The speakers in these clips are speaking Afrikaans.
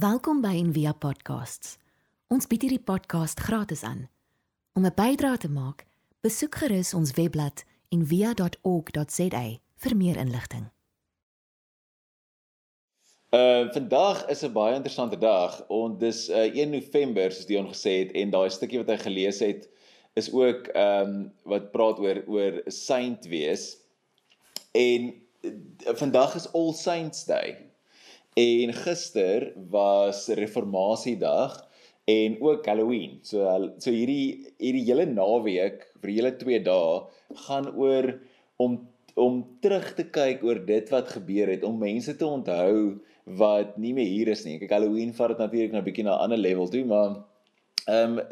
Welkom by Envia Podcasts. Ons bied hierdie podcast gratis aan. Om 'n bydrae te maak, besoek gerus ons webblad en via.org.za vir meer inligting. Uh vandag is 'n baie interessante dag. Ons dis uh 1 November soos Dion gesê het en daai stukkie wat hy gelees het is ook ehm um, wat praat oor oor saint wees. En uh, vandag is All Saints Day. En gister was Reformasiedag en ook Halloween. So so hierdie hierdie hele naweek vir hele 2 dae gaan oor om om terug te kyk oor dit wat gebeur het, om mense te onthou wat nie meer hier is nie. Kyk Halloween vat dit natuurlik nou bietjie na 'n ander level toe, maar ehm um,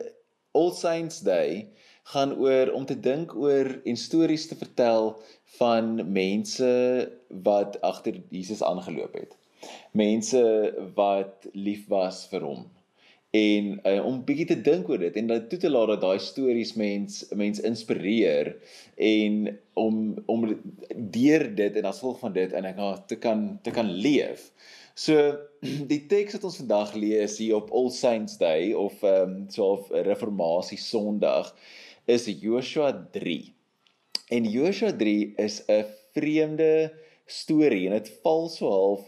All Saints Day gaan oor om te dink oor en stories te vertel van mense wat agter Jesus aangeloop het. Mense wat lief was vir hom en uh, om bietjie te dink oor dit en dat toe te laat dat daai stories mens mens inspireer en om om deur dit en as gevolg van dit en ek te kan te kan leef. So die teks wat ons vandag lees hier op All Saints Day of ehm um, so of Reformatie Sondag is Joshua 3. En Joshua 3 is 'n vreemde storie en dit val so half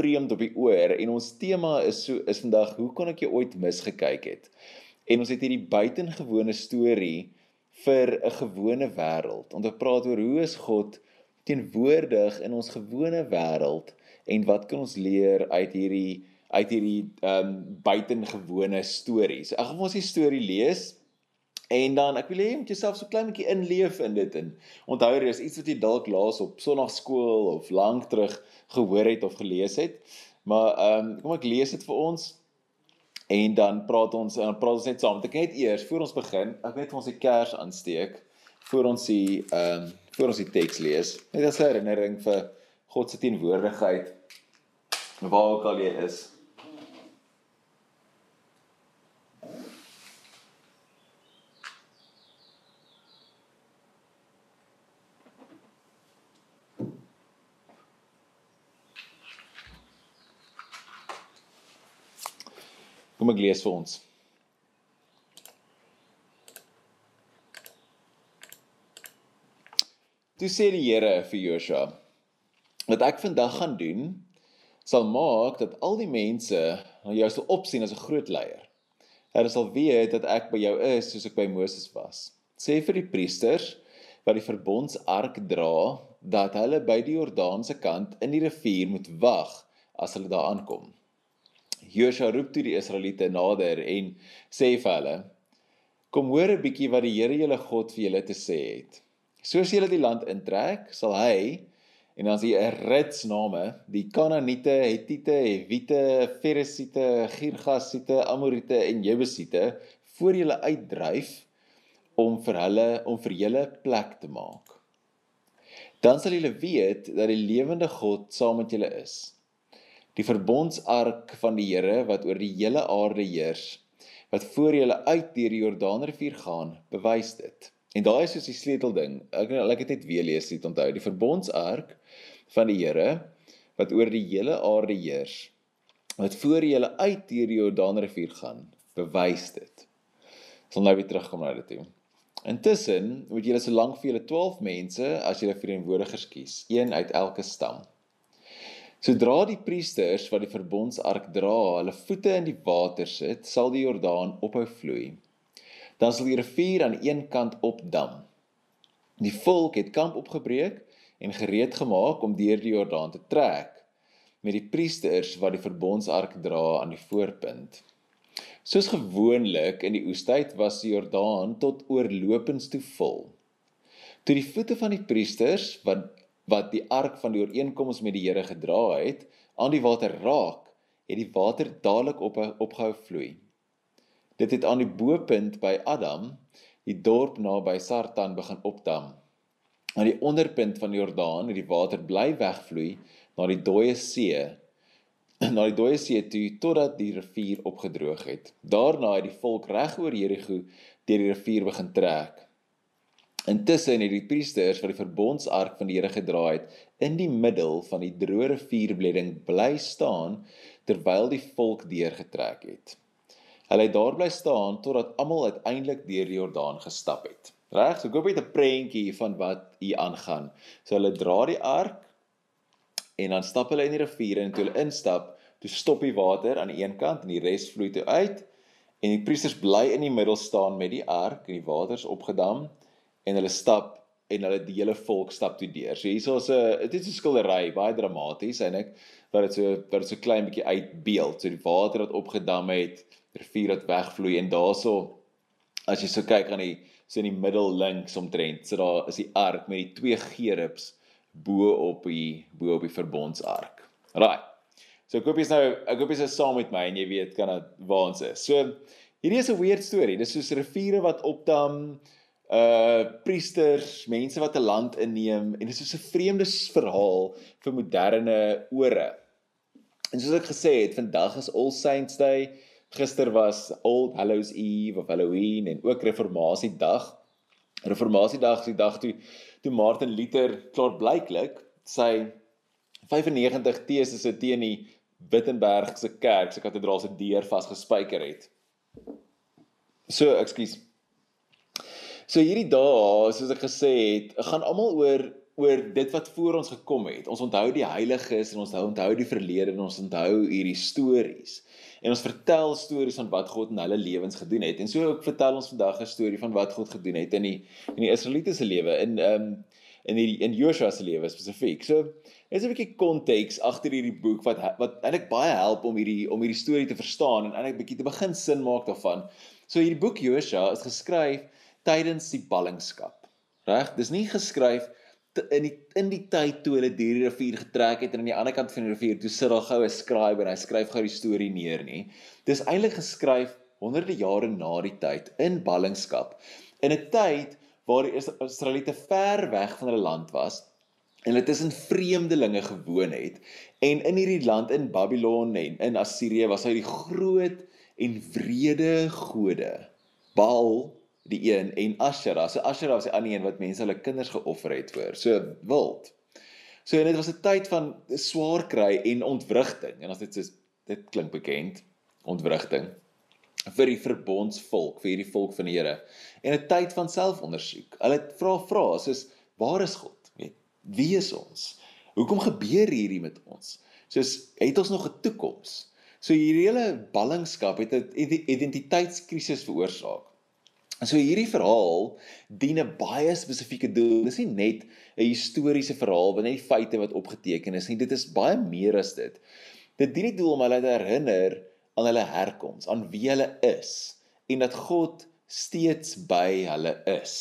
vreemd op die oor en ons tema is so is vandag hoe kon ek jou ooit misgekyk het? En ons het hierdie buitengewone storie vir 'n gewone wêreld. Ons praat oor hoe is God teenwoordig in ons gewone wêreld en wat kan ons leer uit hierdie uit hierdie ehm um, buitengewone stories. Ek gaan ons die storie lees En dan ek wil hê jy moet jouself so klein bietjie inleef in dit en onthou er is iets wat jy dalk laas op Sondagskool of lank terug gehoor het of gelees het. Maar ehm um, kom ek lees dit vir ons en dan praat ons en dan praat ons net saam. Ek net eers voor ons begin, ek net vir ons die kers aansteek voor ons die ehm um, voor ons die teks lees. Net as 'n herinnering vir God se teenwoordigheid waar ook al jy is. Kom ek lees vir ons. Toe sê die Here vir Joshua: "Wat ek vandag gaan doen, sal maak dat al die mense na jou sal opsien as 'n groot leier. Hulle sal weet dat ek by jou is soos ek by Moses was. Sê vir die priesters wat die verbondsark dra, dat hulle by die Jordaan se kant in die rivier moet wag as hulle daar aankom." Josua roep toe die Israeliete nader en sê vir hulle: Kom hoor 'n bietjie wat die Here julle God vir julle te sê het. Soos julle die land intrek, sal hy en dan is hier 'n rits name, die Kanaaniete, Hetiete, Hewite, Feresiete, Girgasiete, Amorite en Jebusiete voor julle uitdryf om vir hulle om vir julle plek te maak. Dan sal julle weet dat die lewende God saam met julle is die verbondsark van die Here wat oor die hele aarde heers wat voor julle uit deur die Jordaanrivier gaan bewys dit. En daai is soos die sleutelding ek ek het net weer lees dit onthou. Die verbondsark van die Here wat oor die hele aarde heers wat voor julle uit deur die Jordaanrivier gaan bewys dit. Sal nou weer terugkom na dit toe. Intussen moet julle so lank vir julle 12 mense as julle vereenwoordigers kies een uit elke stam Sodra die priesters wat die verbondsark dra, hulle voete in die water sit, sal die Jordaan ophou vloei. Dan sal die rivier aan een kant opdam. Die volk het kamp opgebreek en gereed gemaak om deur die Jordaan te trek met die priesters wat die verbondsark dra aan die voorpunt. Soos gewoonlik in die oestyd was die Jordaan tot oorlopends toe vol. Toe die voete van die priesters wat wat die ark van die ooreenkoms met die Here gedra het, aan die water raak, het die water dadelik op opgehou vloei. Dit het aan die boepunt by Adam, die dorp naby Sartan begin opdam. Aan die onderpunt van die Jordaan het die water bly wegvloei na die dooie see, na die dooie see toe totdat die rivier opgedroog het. Daarna het die volk reg oor Jerigo deur die rivier begin trek. Intussen het die priesters wat die verbondsark van die Here gedra het, in die middel van die droë rivierbledding bly staan terwyl die volk deurgetrek het. Hulle het daar bly staan totdat almal uiteindelik deur die Jordaan gestap het. Reg, so koop jy 'n prentjie van wat hier aangaan. So hulle dra die ark en dan stap hulle in die rivier en toe hulle instap, toe stop die water aan die een kant en die res vloei toe uit. En die priesters bly in die middel staan met die ark en die waters opgedam en hulle stap en hulle die hele volk stap toe deur. So hierso is 'n dit is 'n skildery, baie dramaties eintlik, wat dit so wat dit so klein bietjie uitbeeld. So die water wat opgedam het, rivier wat wegvloei en daarso as jy so kyk aan die so in die middel links omtrent, so daar is die ark met die twee gerubs bo op die bo op die verbondsark. Right. So ek hoop jy's nou ek hoop jy's saam met my en jy weet kan dit waar ons is. So hierdie is 'n weird storie. Dis soos riviere wat opdam uh priesters, mense wat 'n land inneem en dit is so 'n vreemde verhaal vir moderne ore. En soos ek gesê het, vandag is All Saints Day. Gister was Old Hallows Eve of Halloween en ook Reformatie Dag. Reformatie Dag is die dag toe toe Martin Luther klaar blyklik sy 95 tesisse teen die Wittenberg se kerk se kathedraal se deur vasgespijker het. So, ekskuus. So hierdie dae, soos ek gesê het, gaan almal oor oor dit wat voor ons gekom het. Ons onthou die heiliges en ons onthou die verlede en ons onthou hierdie stories. En ons vertel stories van wat God in hulle lewens gedoen het. En so ook vertel ons vandag 'n storie van wat God gedoen het in die in die Israeliete se lewe in ehm um, in die in Joshua se lewe spesifiek. So is 'n bietjie konteks agter hierdie boek wat wat eintlik baie help om hierdie om hierdie storie te verstaan en eintlik bietjie te begin sin maak daarvan. So hierdie boek Joshua is geskryf tydens die ballingskap. Reg? Dis nie geskryf in die in die tyd toe hulle deur die rivier getrek het en aan die ander kant van die rivier toe sit daar goue skrywer en hy skryf gou die storie neer nie. Dis eintlik geskryf honderde jare na die tyd in ballingskap in 'n tyd waar die Israeliete ver weg van hulle land was en hulle tussen vreemdelinge gewoon het en in hierdie land in Babylon en in Assirië was hy die groot en wrede gode Baal die een en Asherah. So Asherah was die ander een wat mense hulle kinders geoffer het vir. So wild. So en dit was 'n tyd van swaar kry en ontwrigting. En as dit so dit klink bekend, ontwrigting vir die verbondsvolk, vir hierdie volk van die Here. En 'n tyd van selfondersoek. Hulle vra vra soos waar is God? Weet, wie is ons? Hoekom gebeur hierdie met ons? Soos het ons nog 'n toekoms? So hierdie hele ballingskap het 'n identiteitskrisis veroorsaak. So hierdie verhaal dien 'n baie spesifieke doel. Dis nie net 'n historiese verhaal net die feite wat opgeteken is nie. Dit is baie meer as dit. Dit dien die doel om hulle te herinner aan hulle herkoms, aan wie hulle is en dat God steeds by hulle is.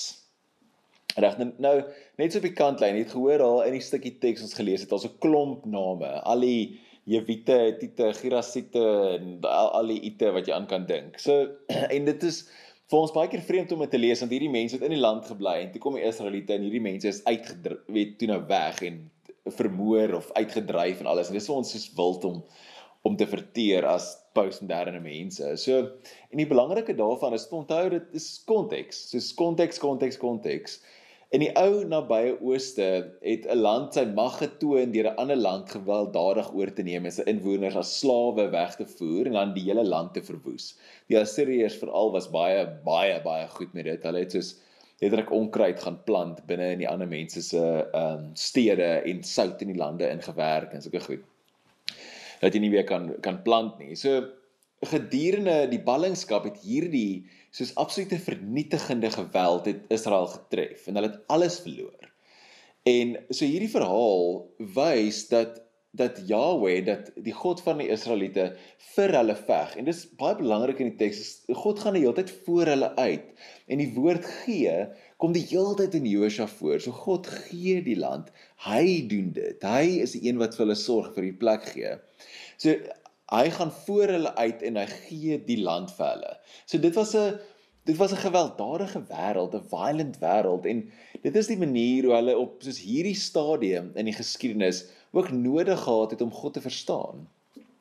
Reg nou, nou net so op die kantlyn, het gehoor daar in die stukkie teks ons gelees het, daar's 'n klomp name, al die Jewite, Hittite, Gerasiete en al, al die ite wat jy aan kan dink. So en dit is vir ons baie keer vreemd om dit te lees want hierdie mense het in die land gebly en toe kom die Israeliete en hierdie mense is uitgedryf weet toe nou weg en vermoor of uitgedryf en alles en dis vir ons soos wild om om te verteer as postmoderne mense. So en die belangrike daarvan is om te onthou dit is konteks. Soos konteks, konteks, konteks. In die ou nabye ooste het 'n land sy mag getoon deur 'n ander land gewelddadig oor te neem en sy inwoners as slawe weg te voer en dan die hele land te verwoes. Die Assiriërs veral was baie baie baie goed met dit. Hulle het soos letterlik onkruid gaan plant binne in die ander mense se ehm um, stede en sout in die lande ingewerk en sulke goed. Dat jy nie weer kan kan plant nie. So gedurende die ballingskap het hierdie soos absolute vernietigende geweld het Israel getref en hulle het alles verloor. En so hierdie verhaal wys dat dat Yahweh dat die God van die Israeliete vir hulle veg. En dis baie belangrik in die teks. God gaan die hele tyd voor hulle uit. En die woord gee kom die hele tyd in Josua voor. So God gee die land. Hy doen dit. Hy is die een wat vir hulle sorg vir die plek gee. So hy gaan voor hulle uit en hy gee die land vir hulle. So dit was 'n dit was 'n gewelddadige wêreld, 'n violent wêreld en dit is die manier hoe hulle op soos hierdie stadium in die geskiedenis ook nodig gehad het om God te verstaan.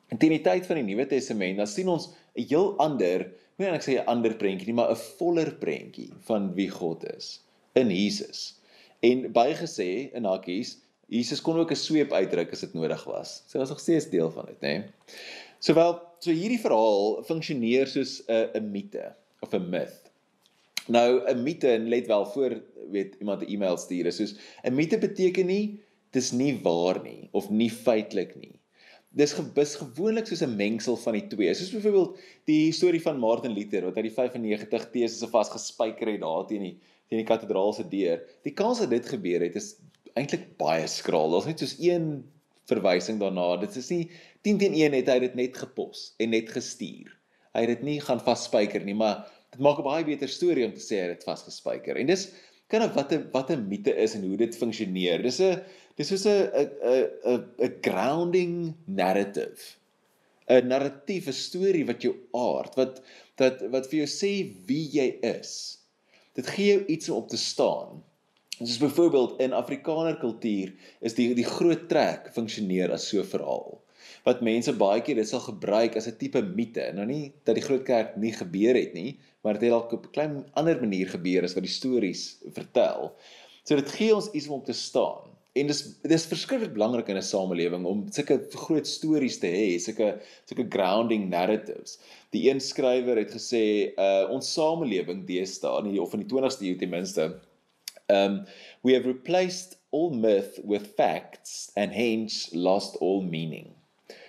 En teen die tyd van die Nuwe Testament, dan sien ons 'n heel ander, nie net ek sê 'n ander prentjie nie, maar 'n voller prentjie van wie God is in Jesus. En baie gesê in hakkies, Jesus kon ook 'n sweep uitdruk as dit nodig was. So was nog steeds deel van dit, nê. Nee? Sowel so hierdie verhaal funksioneer soos 'n 'n mite of 'n myth. Nou 'n mite en let wel voor weet iemand 'n e-mail stuur is soos 'n mite beteken nie dis nie waar nie of nie feitelik nie. Dis gebus gewoonlik soos 'n mengsel van die twee. Soos byvoorbeeld die storie van Martin Luther wat hy die 95 teses vasgespijker het daar teen die teen die kathedraal se deur. Die kans dat dit gebeur het is eintlik baie skraal. Daar's net soos een verwysing daarna. Dit is nie 10 teen 1 het hy dit net gepos en net gestuur. Hy het dit nie gaan vasspyker nie, maar dit maak 'n baie beter storie om te sê hy het dit vasgespyker. En dis kan of wat 'n wat 'n mite is en hoe dit funksioneer. Dis 'n dis soos 'n 'n 'n 'n grounding narrative. 'n narratief, 'n storie wat jou aard, wat dat wat vir jou sê wie jy is. Dit gee jou iets om op te staan. Soos byvoorbeeld in Afrikaner kultuur is die die groot trek funksioneer as so 'n verhaal wat mense baie keer dit sal gebruik as 'n tipe mite. Nou nie dat die groot kerk nie gebeur het nie, maar dit het dalk op 'n klein ander manier gebeur as wat die stories vertel. So dit gee ons iets om te staan. En dis dis verskriklik belangrik in 'n samelewing om sulke groot stories te hê, sulke sulke grounding narratives. Die een skrywer het gesê, uh ons samelewing deesdae, nie of in die 20ste eeu ten minste, Um, we have replaced all myth with facts and hence lost all meaning.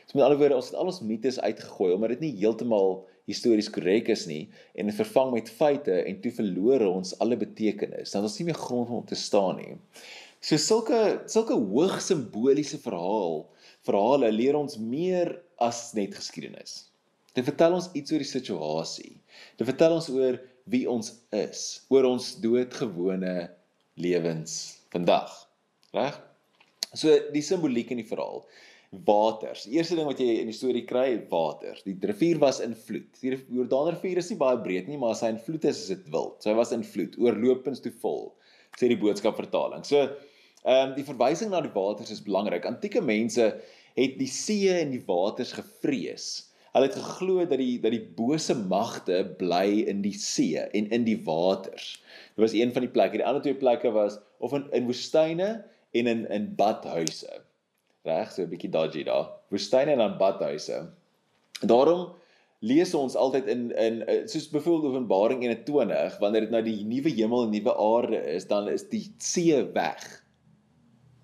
So met ander woorde, ons het al ons mites uitgegooi omdat dit nie heeltemal histories korrek is nie en dit vervang met feite en toe verloor ons alle betekenis. Dan is nie meer grond om te staan nie. So sulke sulke hoog simboliese verhaal, verhale leer ons meer as net geskiedenis. Dit vertel ons iets oor die situasie. Dit vertel ons oor wie ons is, oor ons doodgewone lewens vandag. Reg? So die simboliek in die verhaal. Waters. Die eerste ding wat jy in die storie kry, water. Die rivier was in vloed. Die Jordaanrivier is nie baie breed nie, maar as hy in vloed is, is dit wild. So hy was in vloed, oorlopends toe vol, sê die boodskap vertaling. So ehm um, die verwysing na die waters is belangrik. Antieke mense het die see en die waters gevrees. Hulle het geglo dat die dat die bose magte bly in die see en in die waters. Dit was een van die plekke. Die ander twee plekke was of in in woestyne en in in badhuise. Reg, so 'n bietjie dodgy daar. Woestyne en dan badhuise. Daarom lees ons altyd in in soos byvoorbeeld Openbaring 21 wanneer dit nou die nuwe hemel en nuwe aarde is, dan is die see weg.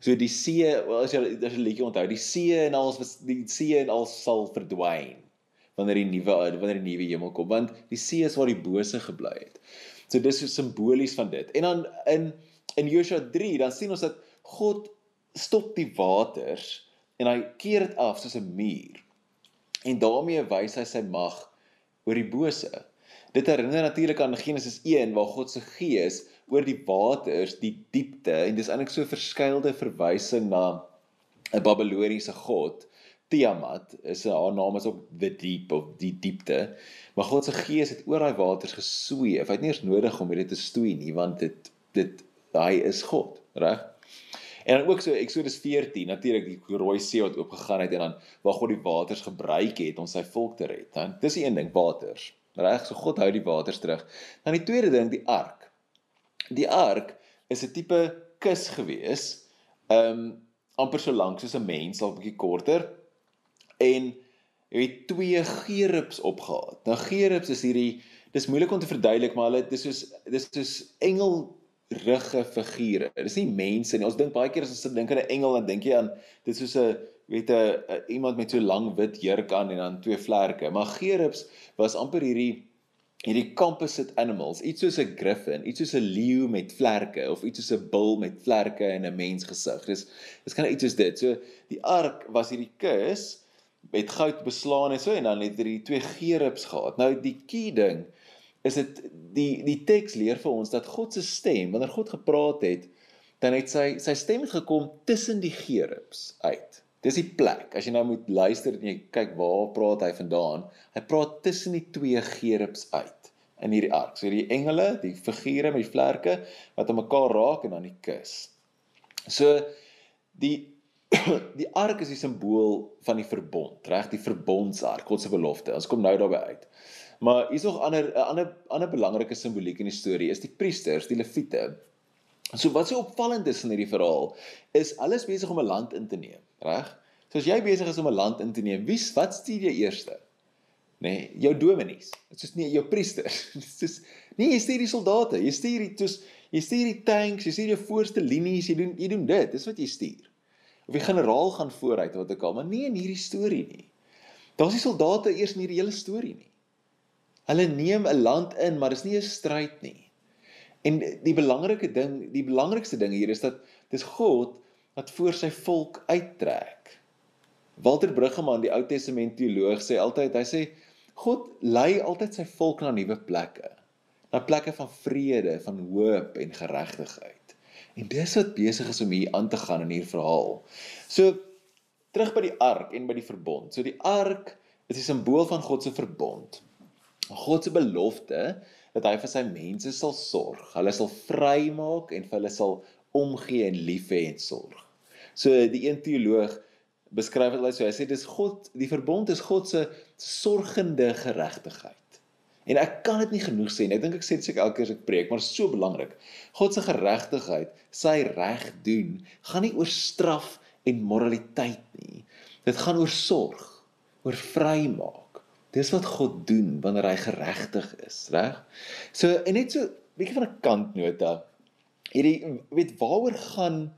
So die see, as jy as jy liedjie onthou, die see en alles die see en alles sal verdwyn wanneer die nuwe wanneer die nuwe hemel kom, want die see is waar die bose gebly het. So dis so simbolies van dit. En dan in in Josua 3 dan sien ons dat God stop die waters en hy keer dit af soos 'n muur. En daarmee wys hy sy mag oor die bose. Dit herinner natuurlik aan Genesis 1 waar God se gees oor die waters, die diepte en dis eintlik so 'n verskeidelde verwysing na 'n Babiloniese god Tiamat is haar naam is ook the deep of die diepte. Maar God se gees het oor daai waters gesweef. Hy het nie eens nodig om dit te stoei nie want dit dit hy is God, reg? En dan ook so Eksodus 14, natuurlik die rooi see wat oopgegaan het en dan waar God die waters gebruik het om sy volk te red. Dan dis die een ding, waters. Reg? So God hou die waters terug. Dan die tweede ding, die ark. Die ark is 'n tipe kus gewees. Ehm um, amper so lank soos 'n mens, al bietjie korter en het twee gerubs opgehaat. Nou gerubs is hierdie dis moeilik om te verduidelik, maar hulle dis soos dis soos engel rugge figure. Dis nie mense nie. Ons dink baie keer as ons dink aan 'n engel dan dink jy aan dit soos 'n weet 'n iemand met so lang wit jurk aan en dan twee vlerke. Maar gerubs was amper hierdie hierdie composite animals, iets soos 'n griffin, iets soos 'n leeu met vlerke of iets soos 'n bul met vlerke en 'n mens gesig. Dis dis kan iets soos dit. So die ark was hierdie kus met goud beslaan en so en dan het hierdie twee gerubs gehad. Nou die key ding is dit die die teks leer vir ons dat God se stem wanneer God gepraat het, dan het sy sy stem gekom tussen die gerubs uit. Dis die plek. As jy nou moet luister en jy kyk waar praat hy vandaan? Hy praat tussen die twee gerubs uit in hierdie ark. So hierdie engele, die figure met die vlerke wat aan mekaar raak en dan die kus. So die die ark is die simbool van die verbond, reg? Die verbondsark, God se belofte. Ons kom nou daarby uit. Maar hier's nog ander 'n ander ander belangrike simboliek in die storie is die priesters, die leviete. So wat so opvallend is in hierdie verhaal is alles besig om 'n land in te neem, reg? So as jy besig is om 'n land in te neem, wie wat stuur jy eerste? Nê, nee, jou dominees. Dit is nie jou priesters. Dit is nee, jy stuur die soldate. Jy stuur die toes, jy stuur die tanks, jy stuur jou voorste linies, jy doen jy doen dit. Dis wat jy stuur. Of die generaal gaan vooruit wat ek al, maar nie in hierdie storie nie. Daar's die soldate eers in hierdie hele storie nie. Hulle neem 'n land in, maar dis nie 'n stryd nie. En die belangrike ding, die belangrikste ding hier is dat dis God wat voor sy volk uittrek. Walter Bruggeman, die Ou Testament teoloog, sê altyd, hy sê God lei altyd sy volk na nuwe plekke. Na plekke van vrede, van hoop en geregtigheid. En dis wat besig is om hier aan te gaan in hierdie verhaal. So terug by die ark en by die verbond. So die ark is 'n simbool van God se verbond. God se belofte dat hy vir sy mense sal sorg. Hulle sal vrymaak en vir hulle sal omgee en lief hê en sorg. So die een teoloog beskryf dit so. Hy sê dis God, die verbond is God se sorgende geregtigheid. En ek kan dit nie genoeg sê nie. Ek dink ek sê dit seker elke keer as ek preek, maar so belangrik. God se geregtigheid, sy reg doen, gaan nie oor straf en moraliteit nie. Dit gaan oor sorg, oor vrymaak Dis wat God doen wanneer hy geregtig is, reg? So en net so bietjie van 'n kantnota. Hierdie weet waaroor gaan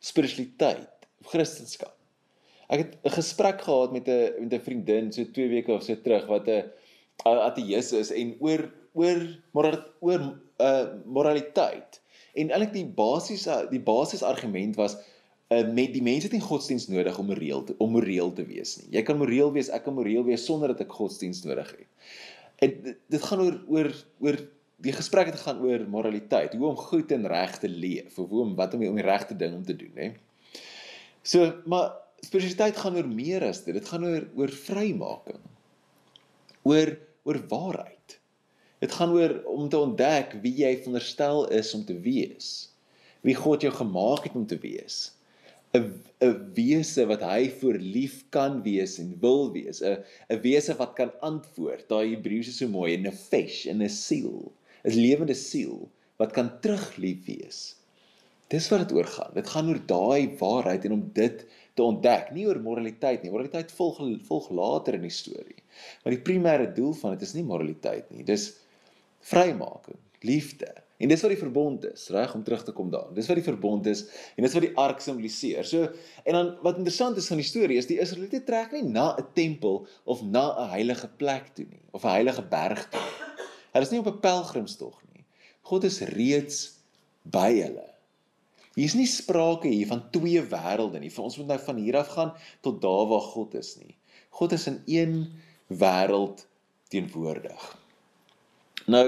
spiritualiteit of Christendom? Ek het 'n gesprek gehad met 'n met 'n vriendin so 2 weke of so terug wat 'n ateïs is en oor oor moral, oor uh moraliteit. En eintlik die basiese die basiese argument was uh, met die mense het nie godsdiens nodig om moreel te, om moreel te wees nie. Jy kan moreel wees, ek kan moreel wees sonder dat ek godsdiens nodig het. En dit, dit gaan oor oor oor die gesprek het gaan oor moraliteit, hoe om goed en reg te leef of hoe om wat om die, om die regte ding om te doen, hè. So, maar spiritualiteit gaan oor meer as dit. Dit gaan oor oor vrymaking. Oor oor waarheid. Dit gaan oor om te ontdek wie jy veronderstel is om te wees. Wie God jou gemaak het om te wees. 'n 'n wese wat hy voor lief kan wees en wil wees, 'n 'n wese wat kan antwoord. Daai Hebreëus is so mooi, 'n nefesh, 'n siel, 'n lewende siel wat kan teruglief wees. Dis wat dit oor gaan. Dit gaan oor daai waarheid en om dit te ontdek, nie oor moraliteit nie. Moraliteit volg volg later in die storie. Maar die primêre doel van dit is nie moraliteit nie. Dis vrymaking, liefde, En dis wat die verbond is, reg om terug te kom daar. Dis wat die verbond is en dis wat die ark simboliseer. So en dan wat interessant is van die storie is die Israeliete trek nie na 'n tempel of na 'n heilige plek toe nie of 'n heilige berg toe. Hulle is nie op 'n pelgrimstog nie. God is reeds by hulle. Hier is nie sprake hier van twee wêrelde nie. Vir ons moet nou van hier af gaan tot daar waar God is nie. God is in een wêreld teenwoordig. Nou,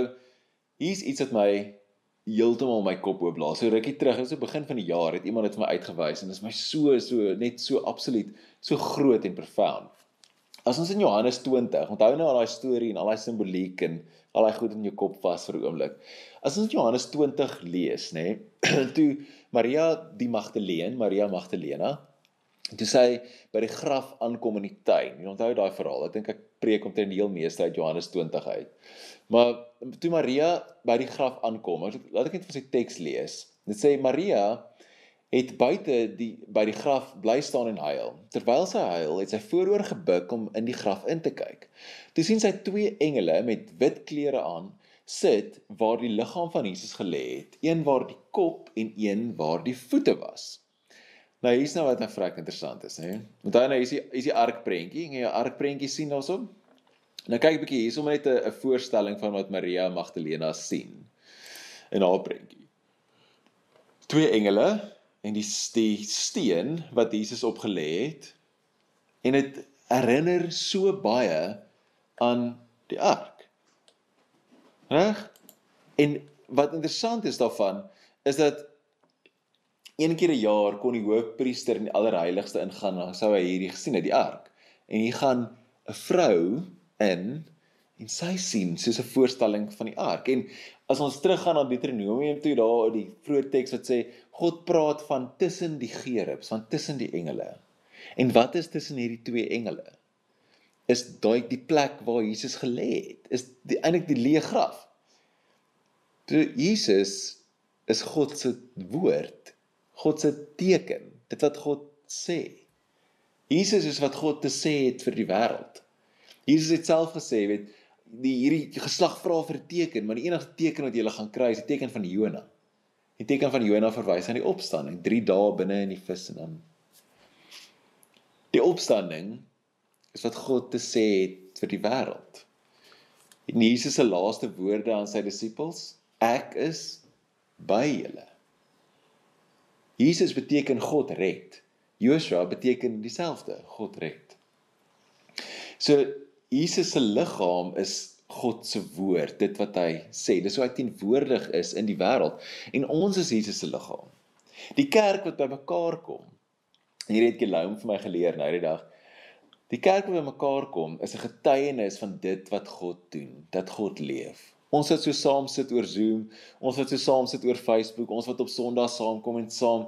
hier's iets wat my heeltemal my kop oop blaas. So rukkie terug, so begin van die jaar het iemand dit vir my uitgewys en dit is my so so net so absoluut so groot en profound. As ons in Johannes 20, onthou nou al daai storie en al daai simboliek en al daai goed in jou kop vas vir 'n oomblik. As ons Johannes 20 lees, nê, nee, toe Maria die Magdalene, Maria Magdalena, toe sy by die graf aankom in die tuin. Jy onthou daai verhaal. Ek dink ek preek omtrent die heel meeste uit Johannes 20 uit. Maar toe Maria by die graf aankom, laat ek net vir sy teks lees. Dit sê Maria het buite die by die graf bly staan en huil. Terwyl sy huil, het sy vooroor gebuk om in die graf in te kyk. Toe sien sy twee engele met wit klere aan sit waar die liggaam van Jesus gelê het, een waar die kop en een waar die voete was. Nou hier's nou wat 'n vrek interessant is, hè. Onthou nou hier's die hier's die arkprentjie, en jy 'n arkprentjie sien daarsoop. Nou kyk 'n bietjie hier, sommer net 'n voorstelling van wat Maria Magdalena sien in haar prentjie. Twee engele en die die steen wat Jesus opgelê het en dit herinner so baie aan die ark. Reg? En wat interessant is daarvan is dat een keer 'n jaar kon die hoofpriester in die allerheiligste ingaan en sou hy hierdie gesien het die ark. En hier gaan 'n vrou in en sy sien soos 'n voorstelling van die ark. En as ons teruggaan na Deuteronomium toe daar die vroeë teks wat sê God praat van tussen die gerubs, van tussen die engele. En wat is tussen hierdie twee engele? Is daai die plek waar Jesus gelê het? Is eintlik die leë graf? Toe Jesus is God se woord, God se teken, dit wat God sê. Jesus is wat God te sê het vir die wêreld. Jesus het self gesê, weet, die hierdie geslag vra vir 'n teken, maar die enigste teken wat jy gaan kry is die teken van Jona. Die teken van Jona verwys aan die opstanding, 3 dae binne in die vis en dan die opstanding is wat God te sê het vir die wêreld. En Jesus se laaste woorde aan sy disippels, ek is by julle. Jesus beteken God red. Joshua beteken dieselfde, God red. So Jesus se liggaam is God se woord, dit wat hy sê. Dis hoe hy teenwoordig is in die wêreld en ons is Jesus se liggaam. Die kerk wat bymekaar kom. Hier het Gelaum vir my geleer nou die dag. Die kerk wat bymekaar kom is 'n getuienis van dit wat God doen, dat God leef. Ons wat so saam sit oor Zoom, ons wat so saam sit oor Facebook, ons wat op Sondag saamkom en saam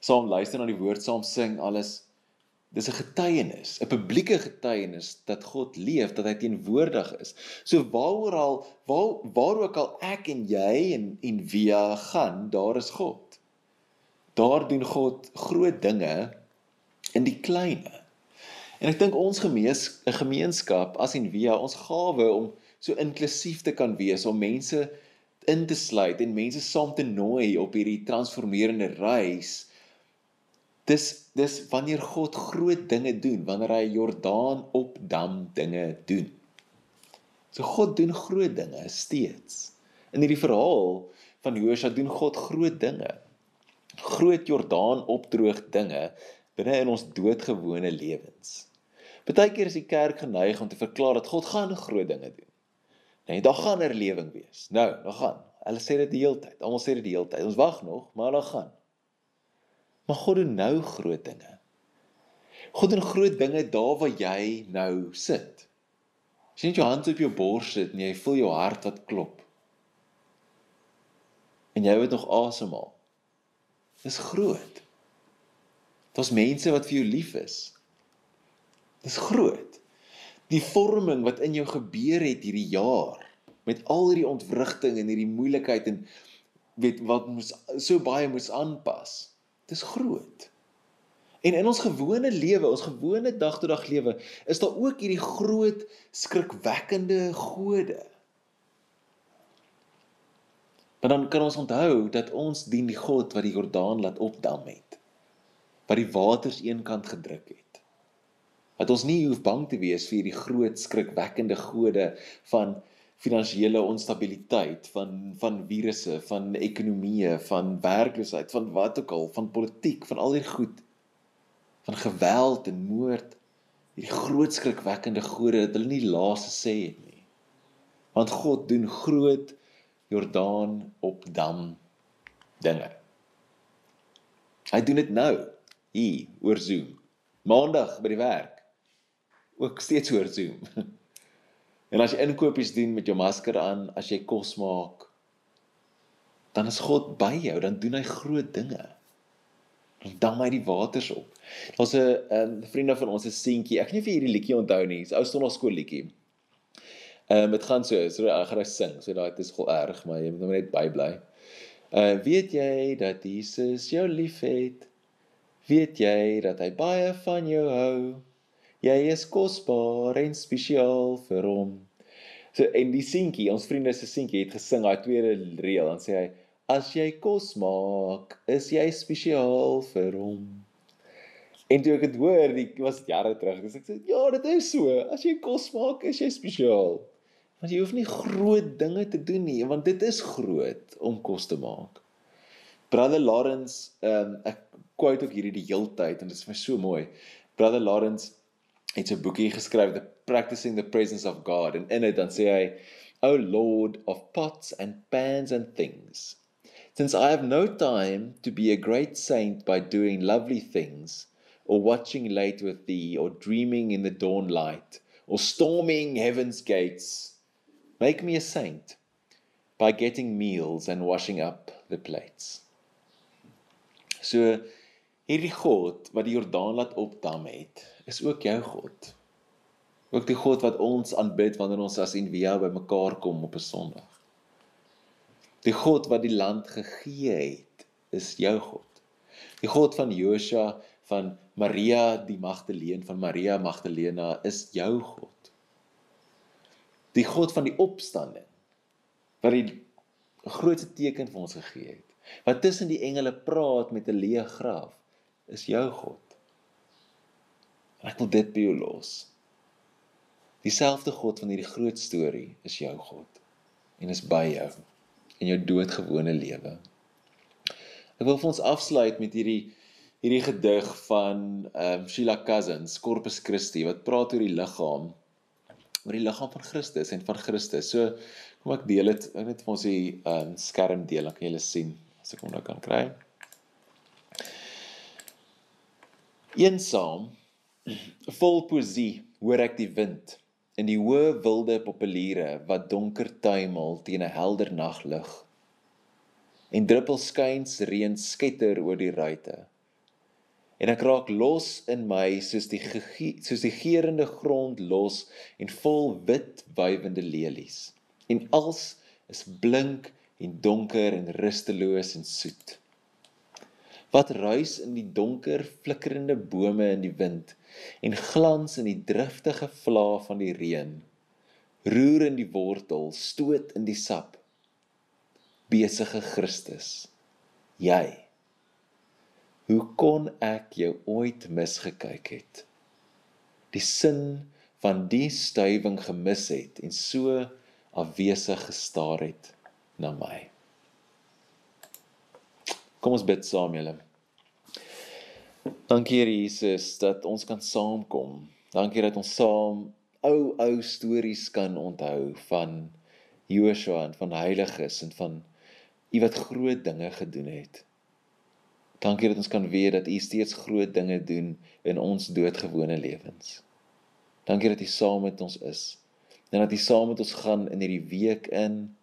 saam luister na die woord, saam sing, alles. Dis 'n getuienis, 'n publieke getuienis dat God leef, dat hy teenwoordig is. So waaroor al waar waar ook al ek en jy en en via gaan, daar is God. Daar doen God groot dinge in die klein. En ek dink ons gemees gemeenskap as en via ons gawe om so inklusief te kan wees om mense in te sluit en mense saam te nooi op hierdie transformerende reis. Dis dis wanneer God groot dinge doen, wanneer hy Jordaan opdam dinge doen. So God doen groot dinge steeds. In hierdie verhaal van Josua doen God groot dinge. Groot Jordaan opdroog dinge binne in ons doodgewone lewens. Partykeer is die kerk geneig om te verklaar dat God gaan groot dinge doen. Nee, daar gaan herlewing wees. Nou, daar gaan. Hulle sê dit die hele tyd. Almal sê dit die hele tyd. Ons wag nog, maar daar gaan. Maar God doen nou groot dinge. God doen groot dinge daar waar jy nou sit. As jy net jou hand op jou bors sit en jy voel jou hart wat klop. En jy het nog asemhaal. Dis groot. Daar's mense wat vir jou lief is. Dis groot die vorming wat in jou gebeur het hierdie jaar met al hierdie ontwrigting en hierdie moeilikheid en weet wat moes so baie moes aanpas. Dis groot. En in ons gewone lewe, ons gewone dag tot dag lewe, is daar ook hierdie groot skrikwekkende gode. Maar dan kan ons onthou dat ons dien die God wat die Jordaan laat opdam het. Wat die waters eenkant gedruk het dat ons nie hoef bang te wees vir hierdie groot skrikwekkende gode van finansiële onstabiliteit, van van virusse, van ekonomieë, van werkloosheid, van wat ook al, van politiek, van al hierdie goed van geweld en moord, hierdie groot skrikwekkende gode dat hulle nie laaste sê het nie. Want God doen groot Jordaan op dam dinge. Hy doen dit nou hier oor Zoom. Maandag by die werk ook steeds oor Zoom. En as jy inkopies doen met jou masker aan, as jy kos maak, dan is God by jou, dan doen hy groot dinge. Dan dam hy die waters op. Daar's 'n um, vriende van ons se seentjie. Ek weet nie of jy hierdie liedjie onthou nie. Dis ou sonnaskool liedjie. Ehm um, dit gaan so, so ek gaan dit sing. So daai dit is gou erg, maar jy moet nou net bybly. Uh weet jy dat Jesus jou liefhet? Weet jy dat hy baie van jou hou? Jy is kosbaar en spesiaal vir hom. So en die seentjie, ons vriende se seentjie het gesing daai tweede reël, dan sê hy: As jy kos maak, is jy spesiaal vir hom. En toe ek dit hoor, dit was jare terug, dis ek sê, ja, dit is so. As jy kos maak, is jy spesiaal. Want jy hoef nie groot dinge te doen nie, want dit is groot om kos te maak. Brother Lawrence, um, ek quote ook hierdie die heeltyd en dit is vir my so mooi. Brother Lawrence het 'n boekie geskryf the practicing the presence of God. En in dit dan sê hy O Lord of pots and pans and things since I have no time to be a great saint by doing lovely things or watching late with thee or dreaming in the dawn light or storming heaven's gates make me a saint by getting meals and washing up the plates. So hierdie God wat die Jordaan laat opdam het is ook jou God. Ook die God wat ons aanbid wanneer ons as Envia bymekaar kom op 'n Sondag. Die God wat die land gegee het, is jou God. Die God van Josua, van Maria die Magdalene, van Maria Magdalena is jou God. Die God van die opstanding wat die grootste teken vir ons gegee het. Wat tussen die engele praat met 'n leë graf, is jou God. Ek wil dit by jou los. Dieselfde God van hierdie groot storie is jou God en is by jou in jou doodgewone lewe. Ek wil vir ons afsluit met hierdie hierdie gedig van ehm um, Sheila Cousins, Corpus Christi wat praat oor die liggaam oor die liggaam van Christus en van Christus. So kom ek deel dit net vir ons die ehm um, skerm deel, dan kan julle sien as ek hom nou kan kry. Eensaam vol poesie hoor ek die wind in die hoë wilde populiere wat donker tuimel teen 'n helder naglig. En druppels skuins reën sketter oor die ruite. En ek raak los in my soos die soos die geurende grond los en vol wit wywende lelies. En als is blink en donker en rusteloos en soet. Wat ruis in die donker flikkerende bome in die wind en glans in die driftige vlae van die reën. Roer in die wortel, stoot in die sap. Besige Christus, jy. Hoe kon ek jou ooit misgekyk het? Die sin van die stuwing gemis het en so afwesig gestaar het na my. Kom ons bid saam julle. Dankie Here Jesus dat ons kan saamkom. Dankie dat ons saam ou ou stories kan onthou van Joshua en van heiliges en van u wat groot dinge gedoen het. Dankie dat ons kan weet dat u steeds groot dinge doen in ons doodgewone lewens. Dankie dat u saam met ons is. En dat u saam met ons gaan in hierdie week in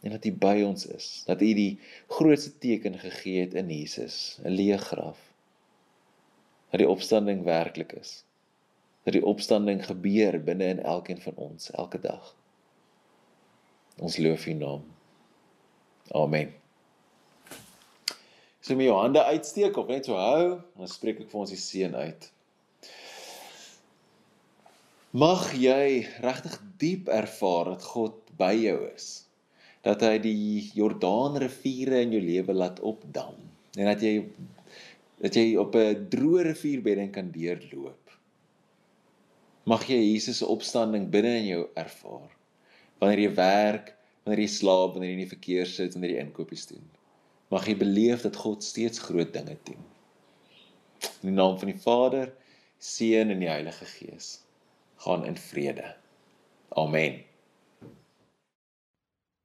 en dat U by ons is. Dat U die grootste teken gegee het in Jesus, 'n leë graf. Dat die opstanding werklik is. Dat die opstanding gebeur binne in elkeen van ons elke dag. Ons loof U naam. Amen. So my hande uitsteek of net so hou, dan spreek ek vir ons die seën uit. Mag jy regtig diep ervaar dat God by jou is dat hy die Jordaan riviere in jou lewe laat opdam en dat jy dat jy op 'n droë rivierbedding kan deurloop. Mag jy Jesus se opstanding binne in jou ervaar. Wanneer jy werk, wanneer jy slaap, wanneer jy in die verkeer sit, wanneer jy inkopies doen. Mag jy beleef dat God steeds groot dinge doen. In die naam van die Vader, Seun en die Heilige Gees. Gaan in vrede. Amen.